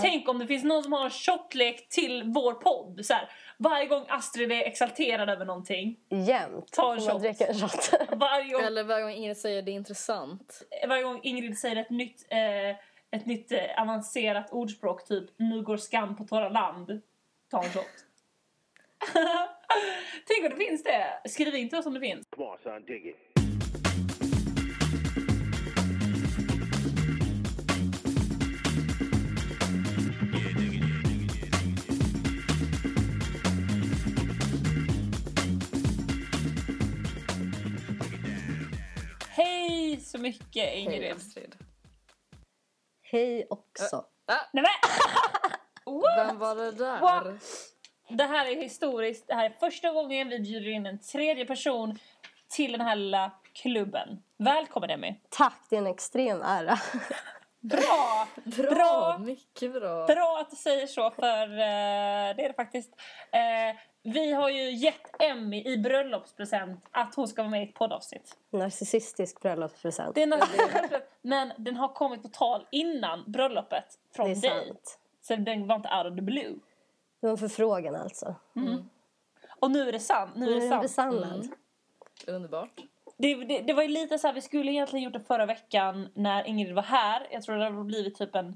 Tänk om det finns någon som har en shotlek till vår podd. Så här, varje gång Astrid är exalterad över någonting. Jämt Ta en shot. dricka en shot. Varje gång, Eller varje gång Ingrid säger det är intressant. varje gång Ingrid säger ett nytt, eh, ett nytt eh, avancerat ordspråk, typ nu går skam på torra land. Ta en shot. Tänk om det finns det. Skriv in till oss om det finns. Come on, son, dig it. Så mycket Hej Ingrid. Astrid. Hej också. Ah, Nej, men, vem var det där? What? Det här är historiskt. Det här är första gången vi bjuder in en tredje person till den här lilla klubben. Välkommen Emmy. Tack, det är en extrem ära. Bra! Bra, Bra. mycket bra. Bra att du säger så för eh, det är det faktiskt. Eh, vi har ju gett Emmy i bröllopspresent att hon ska vara med i ett poddavsnitt. Narcissistisk bröllopspresent. Det är något, men den har kommit på tal innan bröllopet från Det är dig. sant. Så den var inte out of the blue. Det var en förfrågan alltså. Och nu är det sant. Nu är Nu det är den sant. besannad. Underbart. Det, det, det var ju lite så här, vi skulle egentligen gjort det förra veckan när Ingrid var här. Jag tror det har blivit typ en... Eh,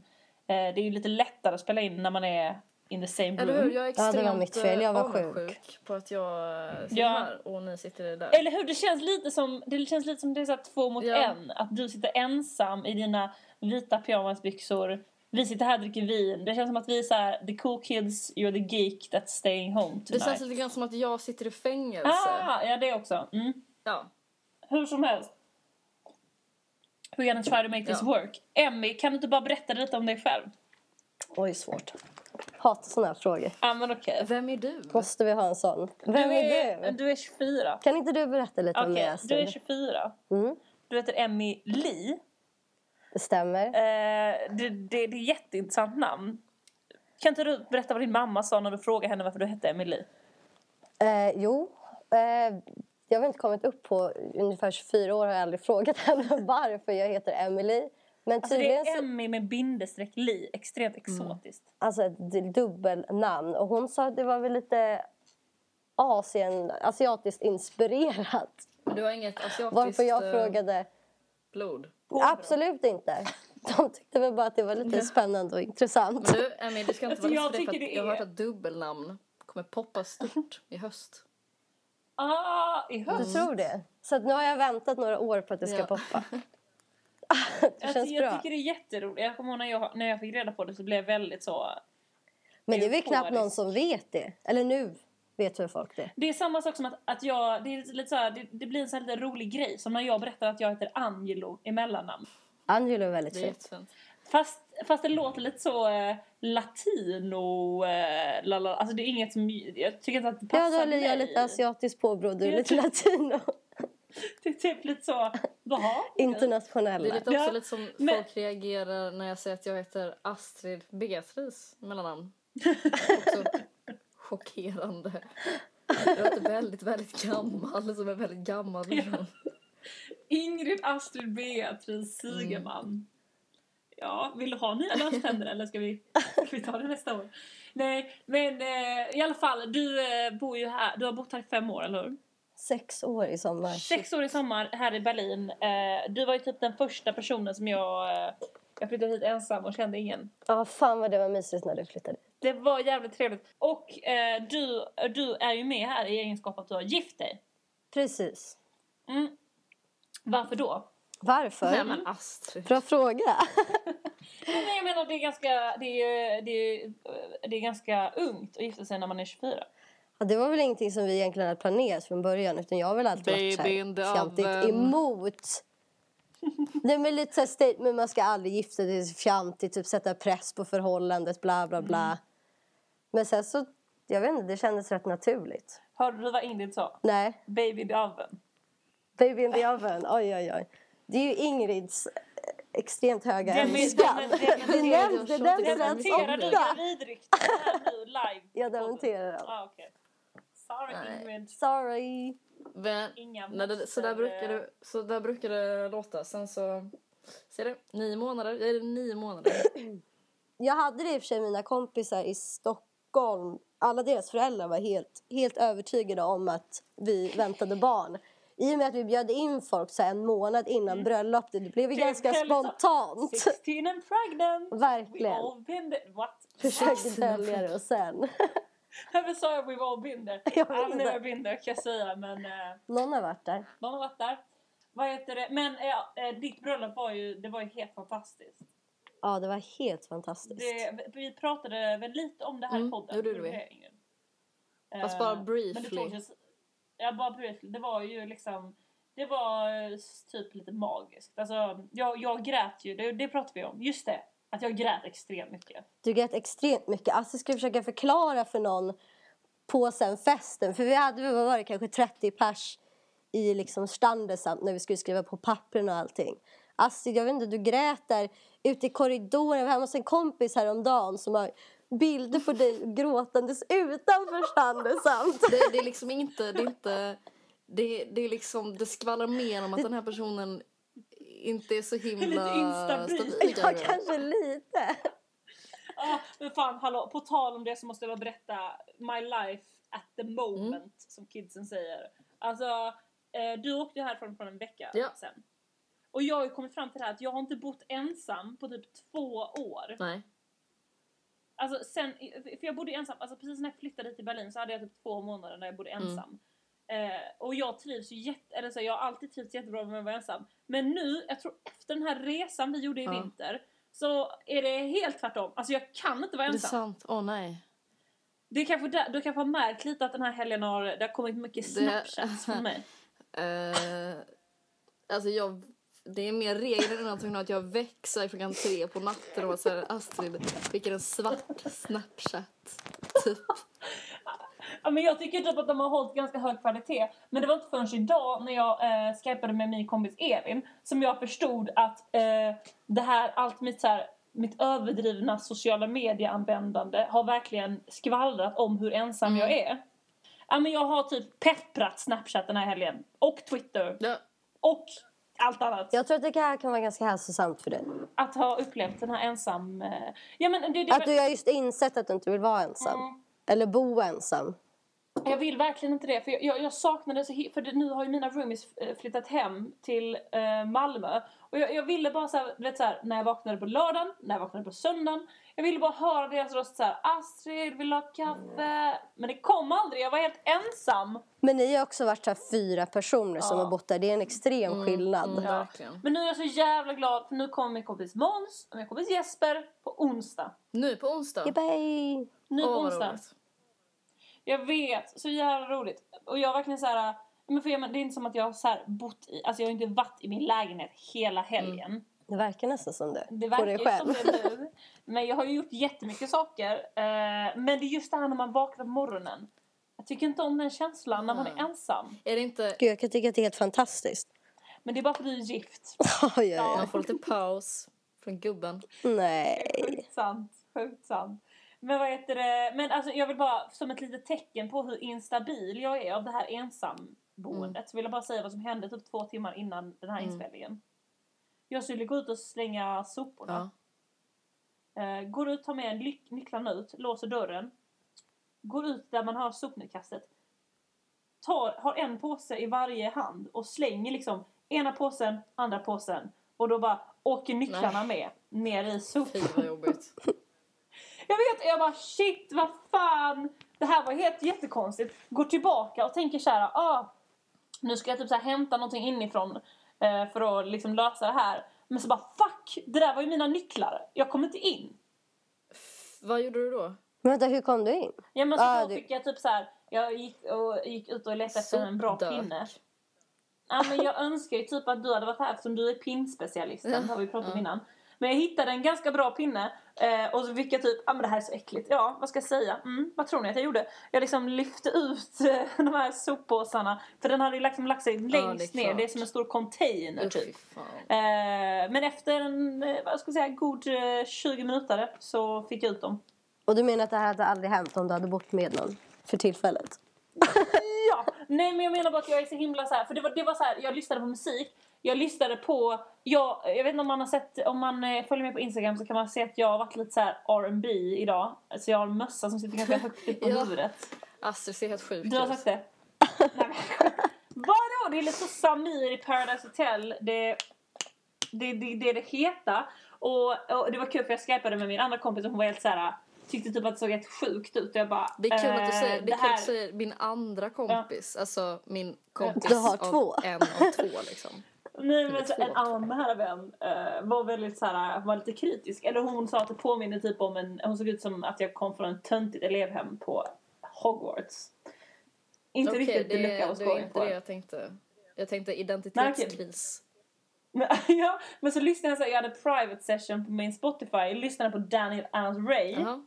det är ju lite lättare att spela in när man är in the same room. Eller hur? Jag är Ja, det var extremt mitt fel. Jag var eh, avundsjuk på att jag eh, sitter Ja. här och ni sitter där. Eller hur? Det känns lite som det, känns lite som det är så här två mot Ja. en. Att du sitter ensam i dina vita pyjamasbyxor. Vi sitter här och dricker vin. Det känns som att vi är så här, the cool kids, you're the geek that's staying home Det tonight. känns lite grann som att jag sitter i fängelse. ah, ja det också. Mm. Ja. Hur som helst. We're gonna try to make this Ja. work. Emmy, kan du inte bara berätta lite om dig själv? Oj, svårt. Hatar såna här frågor. Ja men okej. Vem är du? Måste vi ha en sån? Vem Du är du? Du är 24. Kan inte du berätta lite om Okej, mig, du är Astrid? 24. Mm, Du heter Emmy Lee. det stämmer. Eh, det, det, det är ett jätteintressant namn. Kan inte du berätta vad din mamma sa när du frågade henne varför du hette Emmy Lee? Eh, jo, eh, jag har inte kommit upp på ungefär 24 år har jag aldrig frågat henne varför jag heter Emily. Men Alltså det är Emmy med bindestreck Lee. Extremt exotiskt. alltså ett dubbelnamn. Och hon sa att det var väl lite Asien, asiatiskt inspirerat. Men du har inget asiatiskt Varför jag eh, frågade, blod. absolut inte. De tyckte väl bara att det var lite spännande och intressant. Men du, Emmy, du ska inte Alltså, vara jag ledsen för att jag har hört att dubbelnamn kommer poppa stort i höst. Ah, i Du höst. tror det? Så att nu har jag väntat några år på att det ska Ja. poppa. det Alltså, känns jag bra. tycker det är jätteroligt. Jag kommer ihåg när jag, när jag fick reda på det så blev jag väldigt så... Men det är väl knappt någon som vet det. Eller nu vet väl folk det. Det är samma sak som att, att jag... Det, är lite, så här, det, det blir en sån här lite rolig grej. Som när jag berättar att jag heter Angelo i mellannamn. Angelo är väldigt Det fint. Fast, fast det låter lite så eh, latino... Eh, lala. Alltså det är inget som... Jag tycker inte att det Ja, passar då är mig. jag lite asiatiskt påbrå, du är lite latino. Det är typ lite så... Jaha. Det är Internationella. lite också Ja, lite som men- folk reagerar när jag säger att jag heter Astrid Beatrice mellannamn. också chockerande. Jag låter väldigt, väldigt gammal, som en väldigt gammal person. Ingrid Astrid Beatrice Sigeman. Ja, vill du ha nya löständer eller ska vi, ska vi ta det nästa år? Nej, men eh, i alla fall, du eh, bor ju här, du har bott här i fem år, eller hur? Sex år i sommar. Sex år i sommar här i Berlin. Eh, du var ju typ den första personen som jag... Eh, jag flyttade hit ensam och kände ingen. Ja, fan vad det var mysigt när du flyttade. Det var jävligt trevligt. Och eh, du, du är ju med här i egenskap att du har gift dig. Precis. Mm. Varför då? Varför? Nej men Astrid. Bra fråga. Nej, jag menar det är ganska, det är, det är, det är ganska ungt att gifta sig när man är 24. Ja, det var väl ingenting som vi egentligen hade planerat från början utan jag har väl alltid varit Baby in the här fjantigt emot. Nej men lite så här statement, man ska aldrig gifta sig, det är fjantigt, typ sätta press på förhållandet, bla bla bla. Mm. Men sen så, jag vet inte, det kändes rätt naturligt. Hörde du vad Ingrid sa? Nej, Baby in the oven. baby in the oven, oj oj oj. Det är ju Ingrids eh, extremt höga den med- Det nämns, det jag nämns det mitt Dementerar du här nu live? Jag dementerar dem. Ah, okej. Sorry Nej. Ingrid. Sorry. Men, Inga nej, det, så, där brukar det, så där brukar det låta. Sen så... Ser du? Nio månader. Är det nio månader? jag hade det i och för sig mina kompisar i Stockholm. Alla deras föräldrar var helt, helt övertygade om att vi väntade barn. I och med att vi bjöd in folk så en månad innan bröllopet. Det blev ju Det ganska spontant. 16 and pregnant. Verkligen. We've all been there. What? Försökte dölja det och sen. Varför sa jag we've all been there? I've inte. never been there kan jag säga men uh, Någon har varit där. någon har varit där. Vad heter det? Men ja, eh, ditt bröllop var ju, det var ju helt fantastiskt. Ja, det var helt fantastiskt. Det, vi pratade väl lite om det här i Mm, podden. gjorde gjorde vi. Fast bara Eh, briefly jag bara briefly. Det var ju liksom, det var eh, typ lite magiskt. Alltså, jag, jag grät ju, det, det pratade vi om. Just det, att jag grät extremt mycket. Du grät extremt mycket. Alltså skulle försöka förklara för någon på sen festen. För vi hade, vad var det, kanske 30 pers i liksom standesamt när vi skulle skriva på pappren och allting. Astrid, jag vet inte, du grät där ute i korridoren. Jag var hemma hos en kompis häromdagen som har bilder på dig gråtandes utanför standesamt. Det, det är liksom inte, det är inte, det, det är liksom, det skvallrar mer om att den här personen inte är så himla Lite instabil. stabil. Ja, kanske lite. Ah, men fan, hallå, på tal om det så måste jag bara berätta my life at the moment, Mm. som kidsen säger. Alltså, eh, du åkte härifrån för en vecka Ja. sen. Och jag har ju kommit fram till det här att jag har inte bott ensam på typ två år. Nej. Alltså sen, för jag bodde ensam, alltså precis när jag flyttade till Berlin så hade jag typ två månader när jag bodde Mm. ensam. Eh, och jag trivs ju jätte, eller så jag har alltid trivts jättebra med att vara ensam. Men nu, jag tror efter den här resan vi gjorde i Ja. vinter, så är det helt tvärtom. Alltså jag kan inte vara Är det ensam. sant? Åh nej. Det är kanske där, du kanske har märkt lite att den här helgen har, det har kommit mycket Det- snapchats från mig. Eh, alltså jag, det är mer regel än någonting att jag växer klockan tre på natten och så här, Astrid skickar en svart snapchat. Typ. Ja, men jag tycker typ att de har hållit ganska hög kvalitet. Men det var inte förrän idag när jag eh, skypade med min kompis Evin som jag förstod att eh, det här, allt mitt, så här, mitt överdrivna sociala medieanvändande har verkligen skvallrat om hur ensam Mm. jag är. Ja, men jag har typ pepprat Snapchat den här helgen. Och Twitter. Ja, Och allt annat. Jag tror att det här kan vara ganska hälsosamt för dig. Att ha upplevt den här ensam... Eh, ja, men det, det, Att du har just insett att du inte vill vara ensam. Mm. Eller bo ensam. Jag vill verkligen inte det. För jag, jag, jag saknar det så För det, nu har ju mina roomies eh, flyttat hem till eh, Malmö. Och jag, jag ville bara såhär, vet såhär, när jag vaknade på lördagen, när jag vaknade på söndagen. Jag ville bara höra deras röst såhär, Astrid, vill ha kaffe? Men det kom aldrig, jag var helt ensam. Men ni har också varit så här fyra personer som Ja. har bott där. Det är en extrem skillnad. mm, Ja. verkligen. Men nu är jag så jävla glad för nu kommer min kompis Måns och min kompis Jesper på onsdag. Nu på onsdag. Yippee! Nu på onsdag. roligt. Jag vet, så jävla roligt. Och jag verkligen så här, men för jag, men det är inte som att jag har så här bott i, alltså jag har inte varit i min lägenhet hela helgen. Det verkar nästan som det. Det på verkar dig ju själv. som det nu. Men jag har ju gjort jättemycket saker. Eh, men det är just det här när man vaknar på morgonen. Jag tycker inte om den känslan när man är Mm. ensam. Är det inte... Gud, jag kan tycka att det är helt fantastiskt. Men det är bara för att du är gift. Oj, oj, oj. Man får lite paus från gubben. Nej. Sjukt sant. Sjukt sant. Men vad heter det? Men alltså jag vill bara som ett litet tecken på hur instabil jag är av det här ensamboendet. Så vill jag bara säga vad som hände typ två timmar innan den här Mm. inspelningen. Jag skulle gå ut och slänga soporna. Ja. Eh, går ut, tar med en lyck- nycklarna ut, låser dörren. Går ut där man har sopnedkastet. Tar, har en påse i varje hand och slänger liksom ena påsen, andra påsen. Och då bara åker nycklarna med ner i sop. Fy vad jobbigt. Jag vet, jag bara shit, vad fan. Det här var helt jättekonstigt. Går tillbaka och tänker så här, ah, nu ska jag typ så här hämta någonting inifrån eh, för att liksom lösa det här. Men så bara fuck, det där var ju mina nycklar. Jag kom inte in. Vad gjorde du då? Vänta, hur kom du in? Ja men så Ah, då du- fick jag typ så här, jag gick, och, gick ut och letade efter en bra Sopdök. pinne. Ja men jag önskar ju typ att du hade varit här eftersom du är pinnspecialisten, Ja, har vi pratat om ja. innan. Men jag hittade en ganska bra pinne eh, och så fick jag typ, ja men det här är så äckligt. Ja, vad ska jag säga? Mm, vad tror ni att jag gjorde? Jag liksom lyfte ut eh, de här soppåsarna. För den hade ju liksom lagt sig längst det är ner, det är som en stor container Usch, typ. Eh, men efter en, eh, vad ska jag säga, god eh, 20 minuter så fick jag ut dem. Och du menar att det här hade aldrig hänt om du hade bott med någon för tillfället? Ja, nej men jag menar bara att jag är så himla så här, för det var, det var så här, jag lyssnade på musik, jag lyssnade på, jag, jag vet inte om man har sett, om man eh, följer med på Instagram så kan man se att jag har varit lite så här R&B idag. Så jag har en mössa som sitter ganska högt upp på Ja. huvudet. Astrid ser helt sjuk Du har ut. sagt det? Nej, men- Vadå? Det är lite så Samir i Paradise Hotel. Det det, det, det är det heta. Och, och det var kul för jag skypade med min andra kompis och hon var helt så här tyckte typ att det såg helt sjukt ut. Och jag bara, Det är kul att du eh, säger, det är det kul att säger min andra kompis. Alltså min kompis Du har av två. en av två liksom. Nej men Eller så två. en annan nära vän eh, var väldigt så här, var lite kritisk. Eller hon sa att det påminner typ om en, hon såg ut som att jag kom från ett töntigt elevhem på Hogwarts. Inte Okej, riktigt det, det, look I det was är going inte det jag tänkte. Jag tänkte identitetskris. Men, ja, men så lyssnade jag så här, jag hade private session på min Spotify, jag lyssnade på Daniel Adams Ray. Jaha.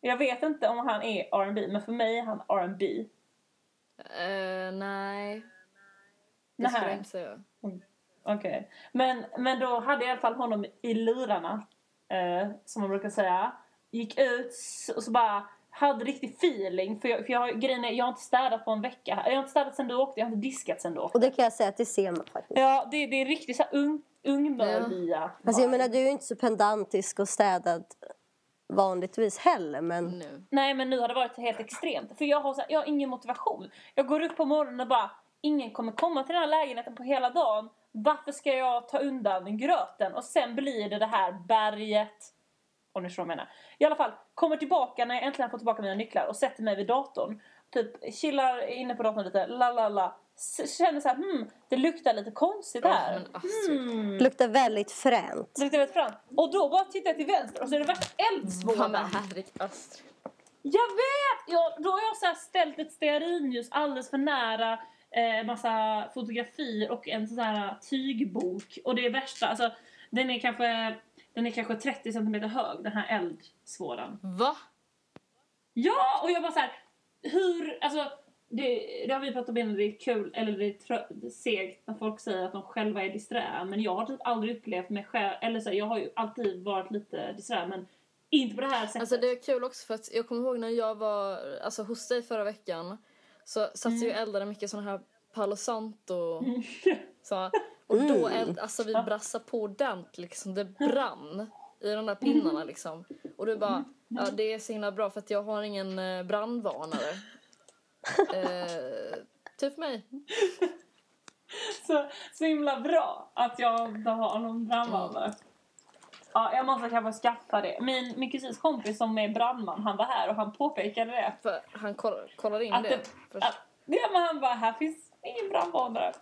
Jag vet inte om han är R&B men för mig är han R&B. Eh, nej. Det Nähä. skulle jag inte säga. Okej. Men, men då hade jag i alla fall honom i lurarna. Eh, som man brukar säga. Gick ut och så bara hade riktig feeling. För, jag, för jag, har- grejen är, jag har inte städat på en vecka. Jag har inte städat sen du åkte, jag har inte diskat sen du åkte. Och det kan jag säga att det ser man faktiskt. Ja, det, det är riktigt så här ung, ungmördiga. Alltså jag menar du är ju inte så pedantisk och städad vanligtvis heller men Nu. Nej men nu har det varit helt extremt. För jag har, så här, jag har ingen motivation. Jag går upp på morgonen och bara ingen kommer komma till den här lägenheten på hela dagen. Varför ska jag ta undan gröten? Och sen blir det det här berget. Om ni förstår vad jag menar. I alla fall, kommer tillbaka när jag äntligen får tillbaka mina nycklar och sätter mig vid datorn. Typ chillar inne på datorn lite, la la la. Känner så här, hmm, det luktar lite konstigt här. Hmm. luktar väldigt fränt. Det luktar väldigt fram. Och då bara tittar jag till vänster och så är det värsta Ja, men eldsvådan. Astrid. Jag vet! Ja, då har jag så här ställt ett stearinljus alldeles för nära eh, massa fotografier och en sån här tygbok. Och det är värsta, alltså den är kanske, den är kanske 30 cm hög, den här eldsvådan. Va? Ja! Och jag bara så här, hur, alltså det, det har vi pratat om innan, det är kul, eller det är, trö, segt när folk säger att de själva är disträ. Men jag har typ aldrig upplevt mig själv, eller så jag har ju alltid varit lite disträ men inte på det här sättet. Alltså det är kul också för att jag kommer ihåg när jag var alltså, hos dig förra veckan så satt Mm. ju eldade mycket sån här Palo Santo. Så, och då Mm. eld, alltså vi brassade på ordentligt liksom. Det brann i de där pinnarna liksom. Och du bara, ja det är så himla bra för att jag har ingen eh, brandvarnare. eh, typ för mig. så, så himla bra att jag inte har någon brandvarnare. Ja, jag måste kanske skaffa det. Min, min kusins kompis som är brandman, han var här och han påpekade det. För han koll, kollar in Att det. det, att, ja, men han bara, här finns ingen brandvarnare.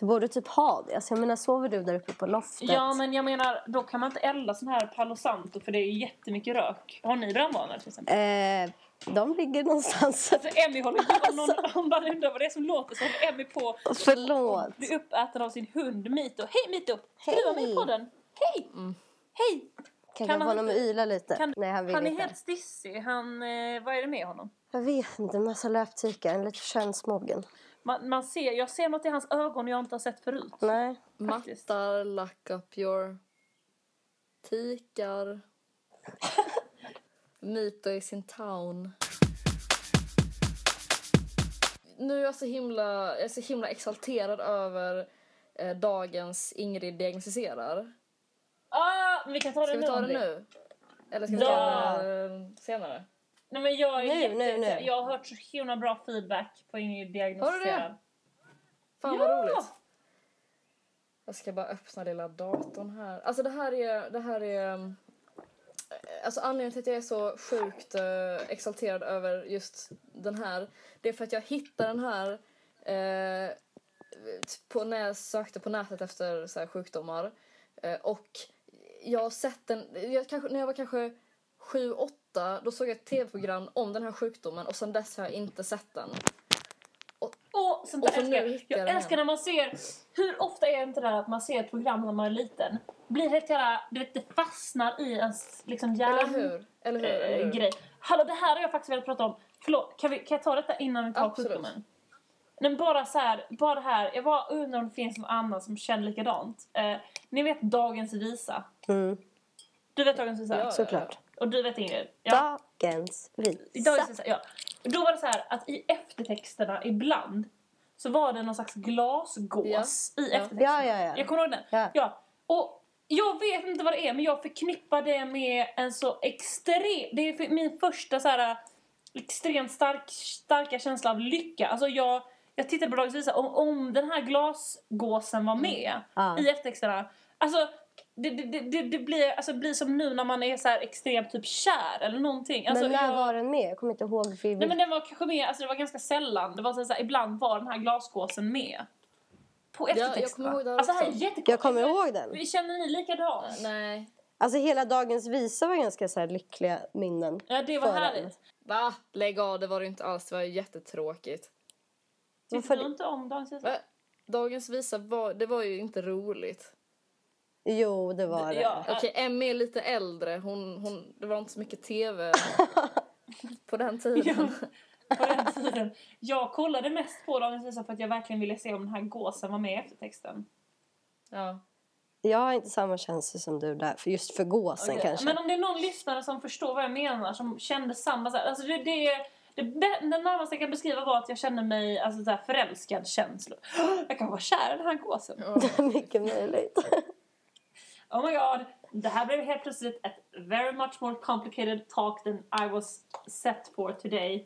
Du borde typ ha det. Alltså jag menar sover du där uppe på loftet? Ja, men jag menar, då kan man inte elda sån här Palo Santo för det är jättemycket rök. Har ni brandvarnare till exempel? Eh, de ligger någonstans. Alltså Emmy håller på, om någon om man undrar vad det är som låter så håller Emmy på Förlåt. bli uppäten av sin hund Mito. Hej Mito! Ska du vara med i Hej. podden? Hej! Hej! Kan, Kan jag få han honom att yla lite? Kan, Nej, han vill han är inte. helt stissig. Han, eh, vad är det med honom? Jag vet inte, en massa löptikar, en lite könsmogen. Man, man ser, jag ser något i hans ögon jag inte har sett förut. Nej. faktiskt. Mattar, lack up your tikar. Mito i sin town. Nu är jag så himla, jag är så himla exalterad över eh, dagens Ingrid diagnostiserar. Ah, vi kan ta det Ska nu. vi ta det nu? Eller ska vi ta det eh, senare? Nej, men jag, är Nu, jätte, nu, nu. jag har hört så himla bra feedback på Ingrid diagnostiserad. Fan Ja! vad roligt. Jag ska bara öppna lilla datorn här. Alltså det här är, det här är... um, Alltså anledningen till att jag är så sjukt eh, exalterad över just den här, det är för att jag hittade den här eh, på, när jag sökte på nätet efter så här, sjukdomar. Eh, och jag har sett den, jag, kanske, när jag var kanske sju, åtta, då såg jag ett tv-program om den här sjukdomen och sen dess har jag inte sett den. Och sånt Och där så nu älskar jag. jag Jag älskar när man ser, hur ofta är det inte det där att man ser ett program när man är liten? Blir helt jävla, du vet det fastnar i ens liksom Eller hjärn... hur? Eller hur? Eller eh, hur? grej. Hallå det här har jag faktiskt velat prata om. Förlåt, kan, vi, kan jag ta detta innan vi tar Absolut. sjukdomen? Men bara så här, bara här, jag bara undrar om det finns någon annan som känner likadant. Eh, ni vet Dagens Visa? Mm. Du vet Dagens Visa? Ja. Såklart. Och du vet Ingrid? Ja. Dagens I visa. Dagens Visa, ja. Då var det så här att i eftertexterna ibland så var det någon slags glasgås i Ja. eftertexten. Ja, ja, ja. Jag kommer ihåg den. Ja. Ja. Och jag vet inte vad det är, men jag förknippar det med en så extrem... Det är min första så här extremt stark, starka känsla av lycka. Alltså jag, jag tittade på Dagens Visa, om, om den här glasgåsen var med Ja. i eftertexterna. Alltså, det, det, det, det, blir, alltså, det blir som nu när man är så här extremt typ kär eller någonting. Alltså, men när jag, var den med? Jag kommer inte ihåg. För Nej men den var kanske med, alltså det var ganska sällan. Det var så, så här, ibland var den här glasgåsen med. På jag eftertexterna. kommer ihåg här Alltså här också. jättekonstigt. Jag kommer ihåg den. Vi Känner ni likadant? Nej. Alltså hela dagens visa var ganska så här lyckliga minnen. Ja, det var härligt. den. Va? Lägg av, det var det inte alls. Det var jättetråkigt. Tyckte Varför- du inte om Dagens Visa? Va? Dagens visa var, det var ju inte roligt. Jo, det var det. Ja. Okej, Emmy är lite äldre. Hon, hon, det var inte så mycket tv på den tiden. På den tiden. Jag kollade mest på Dagens Visa för att jag verkligen ville se om den här gåsen var med i eftertexten. Ja. Jag har inte samma känsla som du där, för just för gåsen Okej, kanske. Men om det är någon lyssnare som förstår vad jag menar, som kände samma... så här- Alltså det, det, är- det, det, det närmaste jag kan beskriva var att jag kände mig alltså, så här, förälskad känsla. Jag kan vara kär i den här gåsen. Mycket möjligt. Oh my god. Det här blev helt plötsligt ett very much more complicated talk than I was set for today.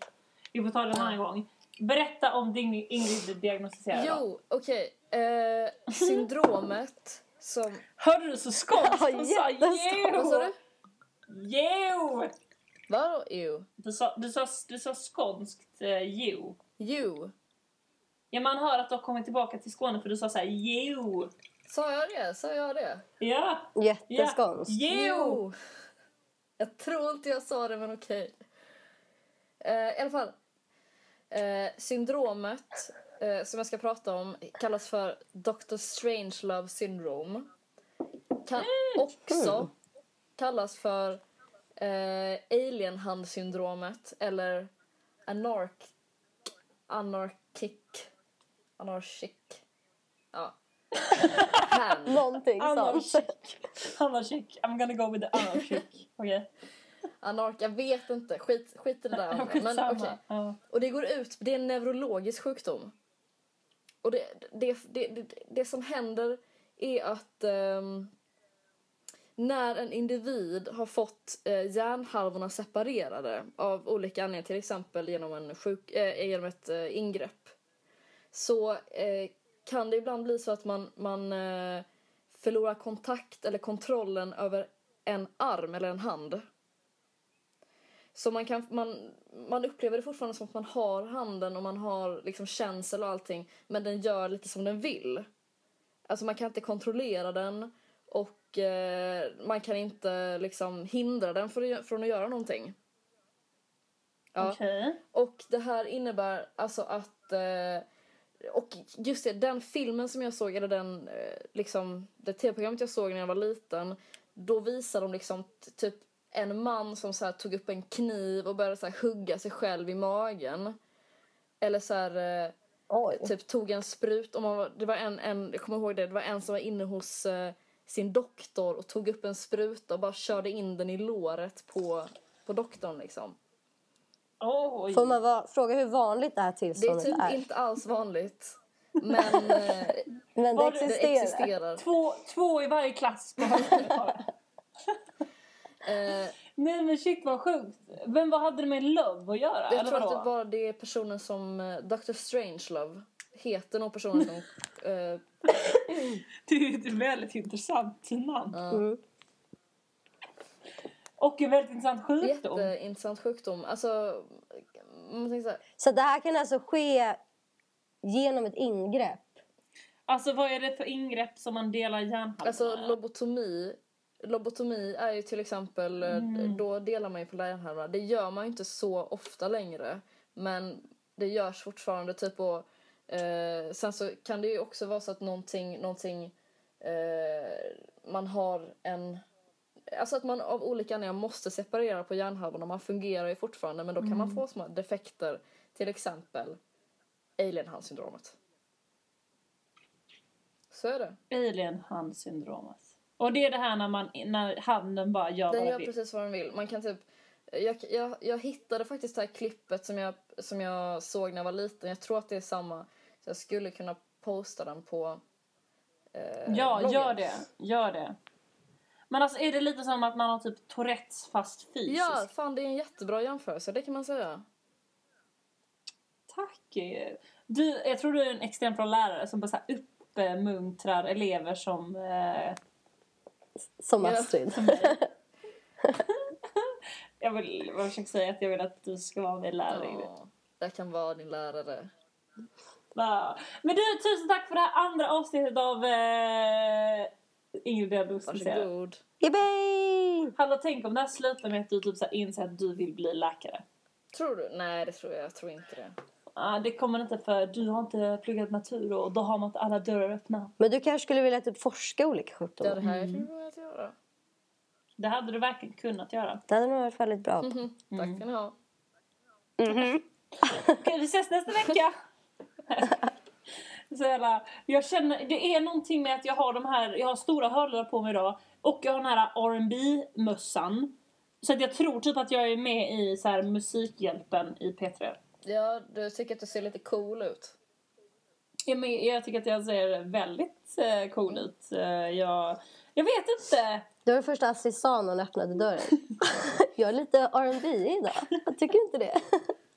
Vi får ta det en annan gång. Berätta om din Ingrid blev diagnostiserad. då. Jo, okej. Eh, syndromet som... Hörde du så skånskt? Hon sa jätteskånskt. Vad sa du? Jo! Vadå ew? Du sa, du sa, du sa skånskt eh, jo. You. Ja, man hör att du har kommit tillbaka till Skåne för du sa så här jo. Sa jag det? Sa jag det? Ja. ja. Jätteskånskt. Jo! Jag tror inte jag sa det, men okej. Eh, I alla fall. Eh, syndromet eh, som jag ska prata om kallas för Dr. Strangelove syndrome. Kan också kallas för eh, alienhandsyndromet eller anark anarchic anarchic ja hand Någonting sånt. Anarchic. Anarchic. I'm gonna go with the anarchic. Okej. anark jag vet inte skit, skit i det där men okej Ja. Och det går ut, det är en neurologisk sjukdom. Och det, det, det, det, det som händer är att ehm, när en individ har fått eh, hjärnhalvorna separerade av olika anledningar, till exempel genom, en sjuk, eh, genom ett eh, ingrepp, så eh, kan det ibland bli så att man, man eh, förlorar kontakt eller kontrollen över en arm eller en hand. Så man, kan, man, man upplever det fortfarande som att man har handen och man har liksom känsel och allting men den gör lite som den vill. Alltså man kan inte kontrollera den och eh, man kan inte liksom hindra den från, från att göra någonting. Ja. Okej. Och det här innebär alltså att... Eh, och just det, den filmen som jag såg, eller den, eh, liksom, det tv-programmet jag såg när jag var liten, då visade de liksom typ en man som så här, tog upp en kniv och började så här, hugga sig själv i magen. Eller så här, eh, Oj. typ tog en sprut, om man det var en, en, jag kommer ihåg det, det var en som var inne hos eh, sin doktor och tog upp en spruta och bara körde in den i låret på, på doktorn liksom. Oj. Får man va- fråga hur vanligt det här Det är tillståndet typ är? inte alls vanligt. Men eh, Men det Var det- det existerar. existerar. Två, två i varje klass. Eh, Nej men shit vad sjukt. Men vad hade det med love att göra? jag eller tror att det bara det personen som eh, Dr. Strangelove heter nog personen som... Eh, Det är ett väldigt intressant namn. Mm. Och en väldigt intressant sjukdom. Jätteintressant sjukdom. Alltså, man tänker så här, Så det här kan alltså ske genom ett ingrepp? Alltså vad är det för ingrepp som man delar hjärnhalvorna? alltså lobotomi. Lobotomi är ju till exempel, eh, Mm. då delar man ju på hjärnhalvorna. Det gör man ju inte så ofta längre. Men det görs fortfarande typ och eh, sen så kan det ju också vara så att någonting, någonting eh, man har en Alltså att man av olika anledningar måste separera på hjärnhalvorna. Man fungerar ju fortfarande men då kan man få små defekter. Till exempel alienhandsyndromet. Så är det. Alien-handsyndromet. Och det är det här när, man, när handen bara gör Den vad gör den vill. precis vad den vill. Man kan typ... Jag, jag, jag hittade faktiskt det här klippet som jag, som jag såg när jag var liten. Jag tror att det är samma. Så jag skulle kunna posta den på eh, Ja, bloggen. gör det. Gör det. Men alltså är det lite som att man har typ Tourettes fast fysiskt? Ja, fan det är en jättebra jämförelse, det kan man säga. Tack! Du, jag tror du är en extremt bra lärare som bara så här uppmuntrar elever som... Eh, Som. Astrid. jag vill jag försöker säga att jag vill att du ska vara min lärare. Ja, jag kan vara din lärare. Ja. Men du, tusen tack för det här andra avsnittet av eh, Ingrid Diagnostiserar. Varsågod. Yippee! Hallå, tänk om det här slutar med att du typ så här inser att du vill bli läkare. Tror du? Nej, det tror jag. Jag tror inte det. Ah, det kommer inte för du har inte pluggat natur och då har man inte alla dörrar öppna. Men du kanske skulle vilja typ forska olika Ja, sjukdomar? det här du börja göra. Det hade du verkligen kunnat göra. Det hade nog varit väldigt bra. Mhm. Tack ska ni ha. Mhm. Okej, vi ses nästa vecka! Så jävla, jag känner, det är någonting med att jag har de här, jag har stora hörlurar på mig idag och jag har den här rb mössan Så att jag tror typ att jag är med i så här Musikhjälpen i P3. Ja, du tycker att du ser lite cool ut. Jag, men, jag tycker att jag ser väldigt eh, cool ut. Eh, jag, jag vet inte. Det var första Astrid sa när hon öppnade dörren. jag är lite R&B idag. Jag tycker inte det.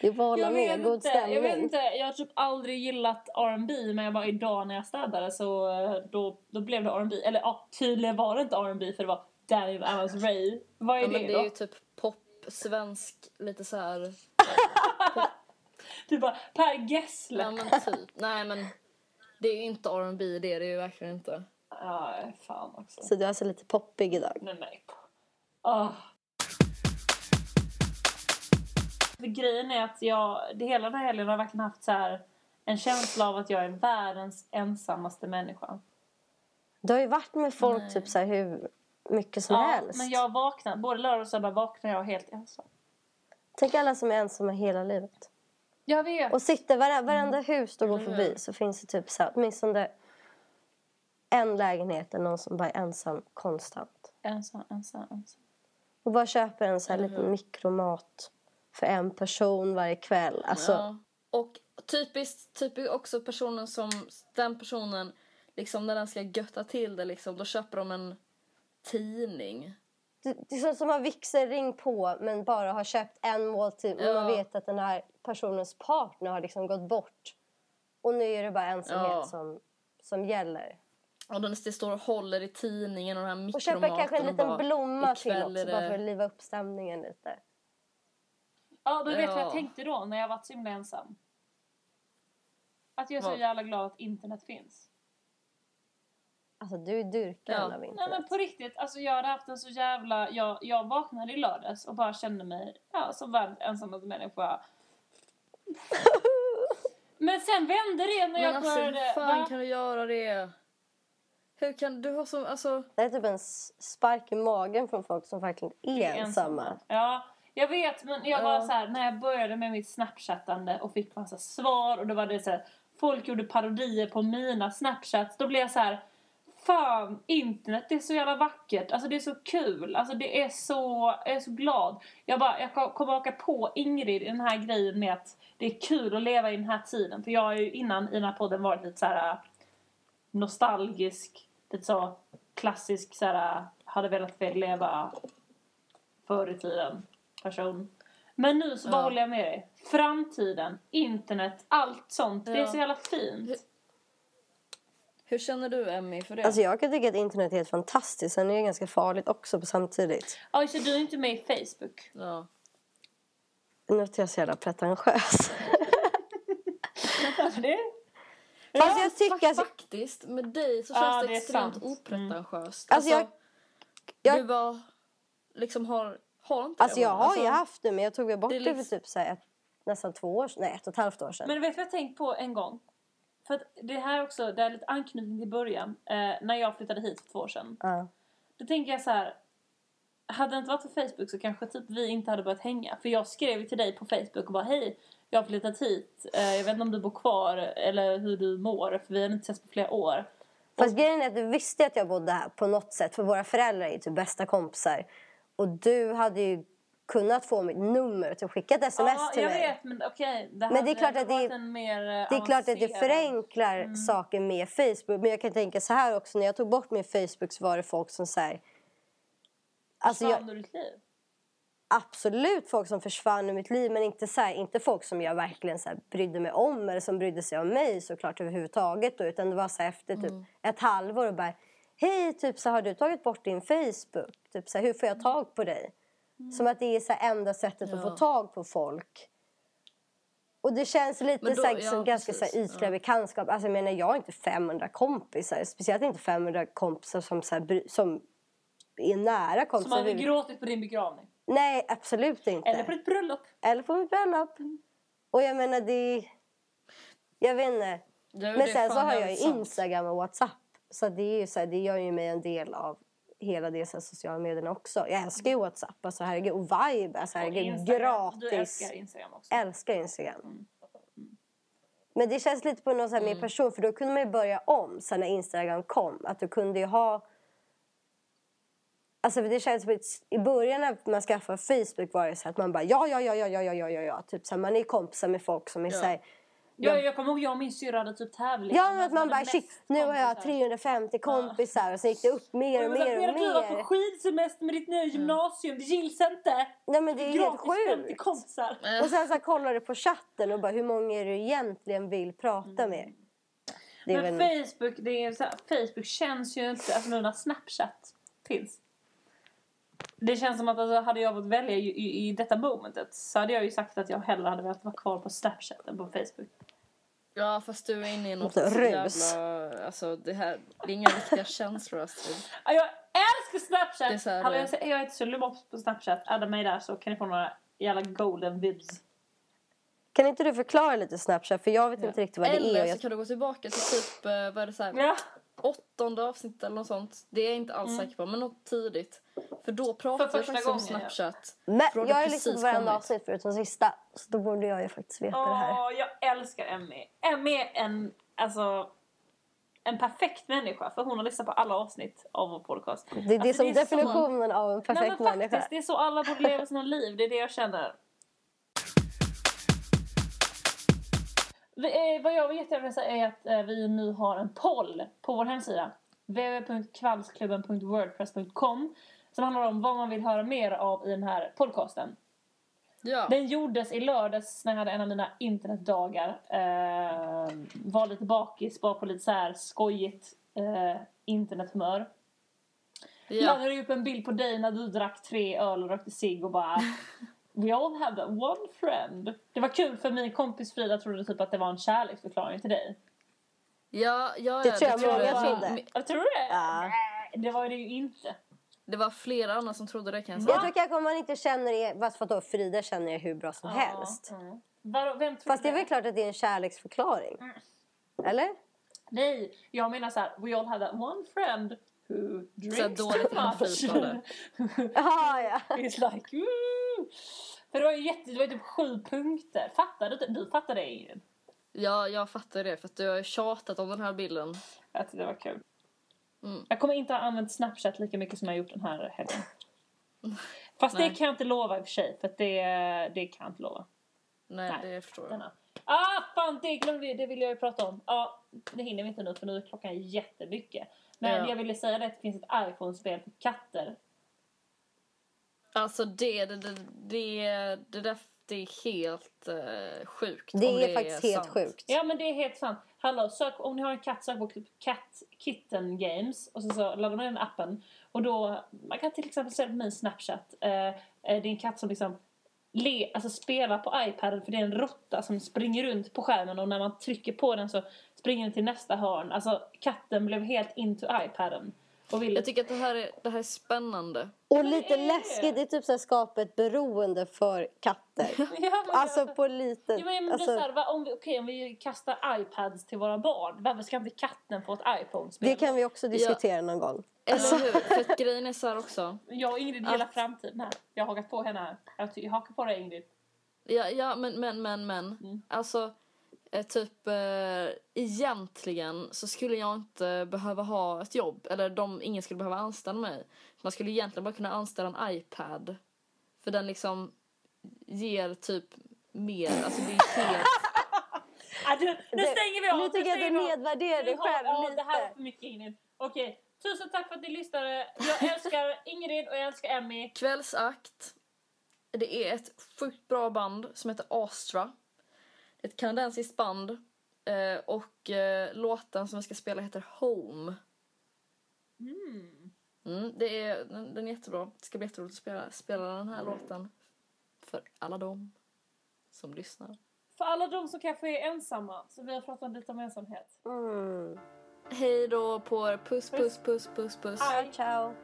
Det bara Jag med. God inte, jag vet stämning. inte, jag har typ aldrig gillat R&B men jag var idag när jag städade så eh, då, då blev det R&B Eller ja, tydligen var det inte R&B för det var Daniel Adams Ray. Vad är Ja, det men det då? är ju typ pop, svensk, lite så här. Du bara Per Gessle. Ja, men typ. Nej, men det är ju inte R&B det är det ju verkligen inte. Ja, fan också. Så du är alltså lite poppig idag. Nej, nej. Ah. För grejen är att jag, det hela den här helgen har jag verkligen haft så här en känsla av att jag är världens ensammaste människa. Du har ju varit med folk Nej. typ så här hur mycket som Ja, helst. men jag vaknar, både lördag och söndag vaknar jag helt ensam. Tänk alla som är ensamma hela livet. Jag vet. Och sitter vare, varenda hus du går Mm. förbi så finns det typ så här, åtminstone en lägenhet där någon som bara är ensam konstant. Ensam, ensam, ensam. Och bara köper en så här liten mikromat för en person varje kväll. Alltså, Ja. Och typiskt, typiskt också personen som, den personen, liksom när den ska götta till det liksom, då köper de en tidning. det, det är som har vigselring på men bara har köpt en måltid. Ja. man vet att den här personens partner har liksom gått bort. Och nu är det bara ensamhet Ja. som, som gäller. Och den det står och håller i tidningen och den här Och köper kanske en mikromaten och liten bara, blomma till också är bara det- för att liva upp stämningen lite. Ja, men vet du vad Ja. jag tänkte då när jag var så himla ensam? Att jag är så Vad? jävla glad att internet finns. Alltså du är dyrkaren Ja. av Nej internet. men på riktigt, alltså jag hade haft en så jävla... Jag, jag vaknade i lördags och bara kände mig ja, som världens ensammaste människa. Men sen vände det när Men jag alltså började... hur fan va? kan du göra det? Hur kan du ha så, alltså... Det är typ en s- spark i magen från folk som verkligen är ensamma. Ja, jag vet men jag var så här när jag började med mitt snapchattande och fick massa svar och då var det så här, folk gjorde parodier på mina snapchats. Då blev jag så här Fan, internet det är så jävla vackert. Alltså det är så kul. Alltså det är så, jag är så glad. Jag bara, jag kom- kommer åka på Ingrid i den här grejen med att det är kul att leva i den här tiden. För jag har ju innan i den här podden varit lite så här nostalgisk, lite så klassisk så här hade velat leva förr i tiden person. Men nu så bara Ja. håller jag med dig. Framtiden, internet, allt sånt. Det är Ja. så jävla fint. Hur känner du Emmy för det? Alltså jag kan tycka att internet är helt fantastiskt. Sen är det ganska farligt också på samtidigt. Ja, så du är inte med i Facebook? ja. Nu låter jag så jävla pretentiös. det? Fast jag tycker... Alltså, faktiskt, med dig så Ja, känns det det är extremt sant. opretentiöst. Alltså, jag- jag- Du bara liksom har, har inte alltså det, jag har ju Alltså, haft det men jag tog väl bort det det, för liksom- typ så ett, nästan två år. Nej, ett och ett halvt år sedan. Men vet du vad jag tänkt på en gång? För att det här också, det är lite anknytning till början. Eh, när jag flyttade hit för två år sedan. Ja. Då tänker jag så här. Hade det inte varit för Facebook så kanske typ vi inte hade börjat hänga. För jag skrev ju till dig på Facebook och bara hej, jag har flyttat hit. Eh, jag vet inte om du bor kvar eller hur du mår. För vi har inte setts på flera år. Fast grejen är att du visste att jag bodde här på något sätt. För våra föräldrar är ju typ bästa kompisar. Och du hade ju kunnat få mitt nummer och typ skicka ett sms ja, till jag mig. vet, men okej. det Men det är klart att det mer eh, Det är klart att det förenklar Mm. saker med Facebook. Men jag kan tänka så här också. När jag tog bort min Facebook så var det folk som så här, Alltså Försvann ur ditt liv? absolut folk som försvann ur mitt liv men inte, så här, inte folk som jag verkligen så här, brydde mig om eller som brydde sig om mig såklart överhuvudtaget. Då, utan det var så här, efter typ ett halvår och bara Hej, typ så har du tagit bort din Facebook? Typ så här, hur får jag tag på dig? Som att det är så här, enda sättet att få Ja. tag på folk. Och det känns lite då- så här, ja, som ganska så precis. här, ytliga bekantskap. Alltså, jag menar, jag har inte 500 kompisar. Speciellt inte 500 kompisar som, så här, som är nära Som kompisar. hade överhuvud- gråtit på din begravning? Nej, absolut inte. Eller på ditt bröllop? Eller på mitt bröllop. Och jag menar, det... Jag vet inte. Ja, det Men är sen så har jag ju. Instagram och Whatsapp. Så det, är ju så här, det gör ju mig en del av hela det så sociala medierna också. Jag älskar ju Whatsapp. Alltså, herregud. Och Vibe. Alltså, Och herregud. Du Gratis. älskar Instagram också. älskar Instagram. Mm. Men det känns lite på något så här Mm. mer person. För då kunde man ju börja om sen när Instagram kom. Att du kunde ju ha... Alltså det känns som i början när man skaffade Facebook var det så att man bara ja, ja, ja, ja, ja, ja, ja, ja, ja. Typ så här, man är kompisar med folk som är Ja. så här, Jag, jag kommer ihåg jag och min syrra hade typ tävling. Ja, om men att man bara shit, nu har jag kompisar. 350 kompisar och så gick det upp mer och mer och Du var på mer. skidsemester med ditt nya gymnasium, det gills inte! Nej men det är helt Gratis 50 sjukt. Och sen så kollar du på chatten och bara hur många är du egentligen vill prata med? Det är Men. Facebook, det är så här, Facebook känns ju inte, alltså nu när Snapchat finns. Det känns som att alltså, hade jag fått välja i, i, i detta momentet så hade jag ju sagt att jag hellre hade velat vara kvar på Snapchat än på Facebook. Ja, fast du är inne i något rus. jävla... Alltså, det här... Det är inga riktiga känslor, Astrid. Ja, Jag älskar Snapchat! Det är så här, Hallå, jag, jag heter Sulimop på Snapchat, adda mig där så kan ni få några jävla golden vibs. Kan inte du förklara lite Snapchat? För jag vet inte riktigt vad det är. Eller så Jag... kan du gå tillbaka till typ, eh, vad är det så här, Ja, åttonde avsnittet eller något sånt. Det är jag inte alls säker på, men något tidigt. För då pratade För första faktiskt om gången, ja. Snapchat. Men jag har lyssnat på precis varenda avsnitt förutom sista. Så då borde jag ju faktiskt veta det här. Åh, jag älskar Emmy. Emmy är en, alltså, en perfekt människa för hon har lyssnat på alla avsnitt av vår podcast. Det, det är Alltså, som det är definitionen av en Nej, perfekt men människa. faktiskt, det är så alla borde leva sina liv. Det är det jag känner. Eh, vad jag jättegärna vill säga är att eh, vi nu har en poll på vår hemsida. www.kvällsklubben.wordpress.com som handlar om vad man vill höra mer av i den här podcasten. Ja. Den gjordes i lördags när jag hade en av mina internetdagar. Eh, var lite bakis, var på lite så här skojigt eh, internethumör. ja. Laddade upp en bild på dig när du drack tre öl och rökte cigg och bara We all have that one friend. Det var kul för min kompis Frida trodde typ att det var en kärleksförklaring till dig. Ja, ja, Det ja, tror jag trodde många jag. trodde. Jag tror det? Ja. Nej, det var det ju inte. Det var flera andra som trodde det kan jag tror kanske om man inte känner er, för att då Frida känner er hur bra som helst. Ja. Vadå, vem trodde Fast det är väl klart att det är en kärleksförklaring? Eller? Nej, jag menar så här, we all have that one friend who drinks Så dåligt too much. inflytande. Jaha, ja. It's like, woo! För det var ju jätte, det var typ sju punkter. Fattade du? Du fattade det Ingrid? Ja, jag fattar det för att du har tjatat om den här bilden. Jag tyckte det var kul. Mm. Jag kommer inte ha använt Snapchat lika mycket som jag har gjort den här helgen. Fast Nej. det kan jag inte lova i och för sig. För att det, det kan jag inte lova. Nej, Nej, det förstår jag. Denna. Ah, fan det glömde vi. Det vill jag ju prata om. Ja, det hinner vi inte nu för nu är klockan jättemycket. Men Ja. jag ville säga det att det finns ett iPhone-spel för katter. Alltså det, det, det, det, det där det är helt uh, sjukt. Det om är faktiskt helt sant. sjukt. Ja men det är helt sant. Hallå, sök, om ni har en katt sök på Cat Kitten Games och så, så laddar man den appen. Och då, man kan till exempel se på min Snapchat. Eh, det är en katt som liksom le, alltså spelar på iPaden för det är en råtta som springer runt på skärmen och när man trycker på den så springer till nästa hörn. Alltså katten blev helt into iPaden. Och ville Jag tycker att det här är, det här är spännande. Och lite det är- läskigt, det är typ så här skapa ett beroende för katter. Ja, Alltså på lite... Ja, men det är Alltså, så här, om, vi, okej, om vi kastar iPads till våra barn, varför ska inte katten få ett iPhone-spel? det kan vi också diskutera någon gång. Eller hur? För att grejen är så här också. Jag och Ingrid gillar Att- framtiden här. Jag har hakat på henne här. Jag, jag hakar på dig Ingrid. Ja, ja men, men, men, men. Mm. Alltså, eh, typ eh, egentligen så skulle jag inte behöva ha ett jobb. Eller de, ingen skulle behöva anställa mig. Man skulle egentligen bara kunna anställa en iPad. För den liksom ger typ mer, alltså det är helt... Ah, du, nu Det- stänger vi av! Nu tycker jag att du nedvärderar dig själv ja, Det här var lite. för mycket Ingrid. Okej, tusen tack för att ni lyssnade. Jag älskar Ingrid och jag älskar Emmy. Kvällsakt. Det är ett sjukt bra band som heter Astra. Ett kanadensiskt band. eh, Och eh, låten som vi ska spela heter Home. Mm. Mm, det är, den, den är jättebra. Det ska bli jätteroligt att spela, spela den här låten. För alla dem som lyssnar. För alla de som kanske är ensamma, så vi har pratat lite om ensamhet. Mm. Hej då på er. Puss, puss, puss, puss, puss. Hej. Ciao.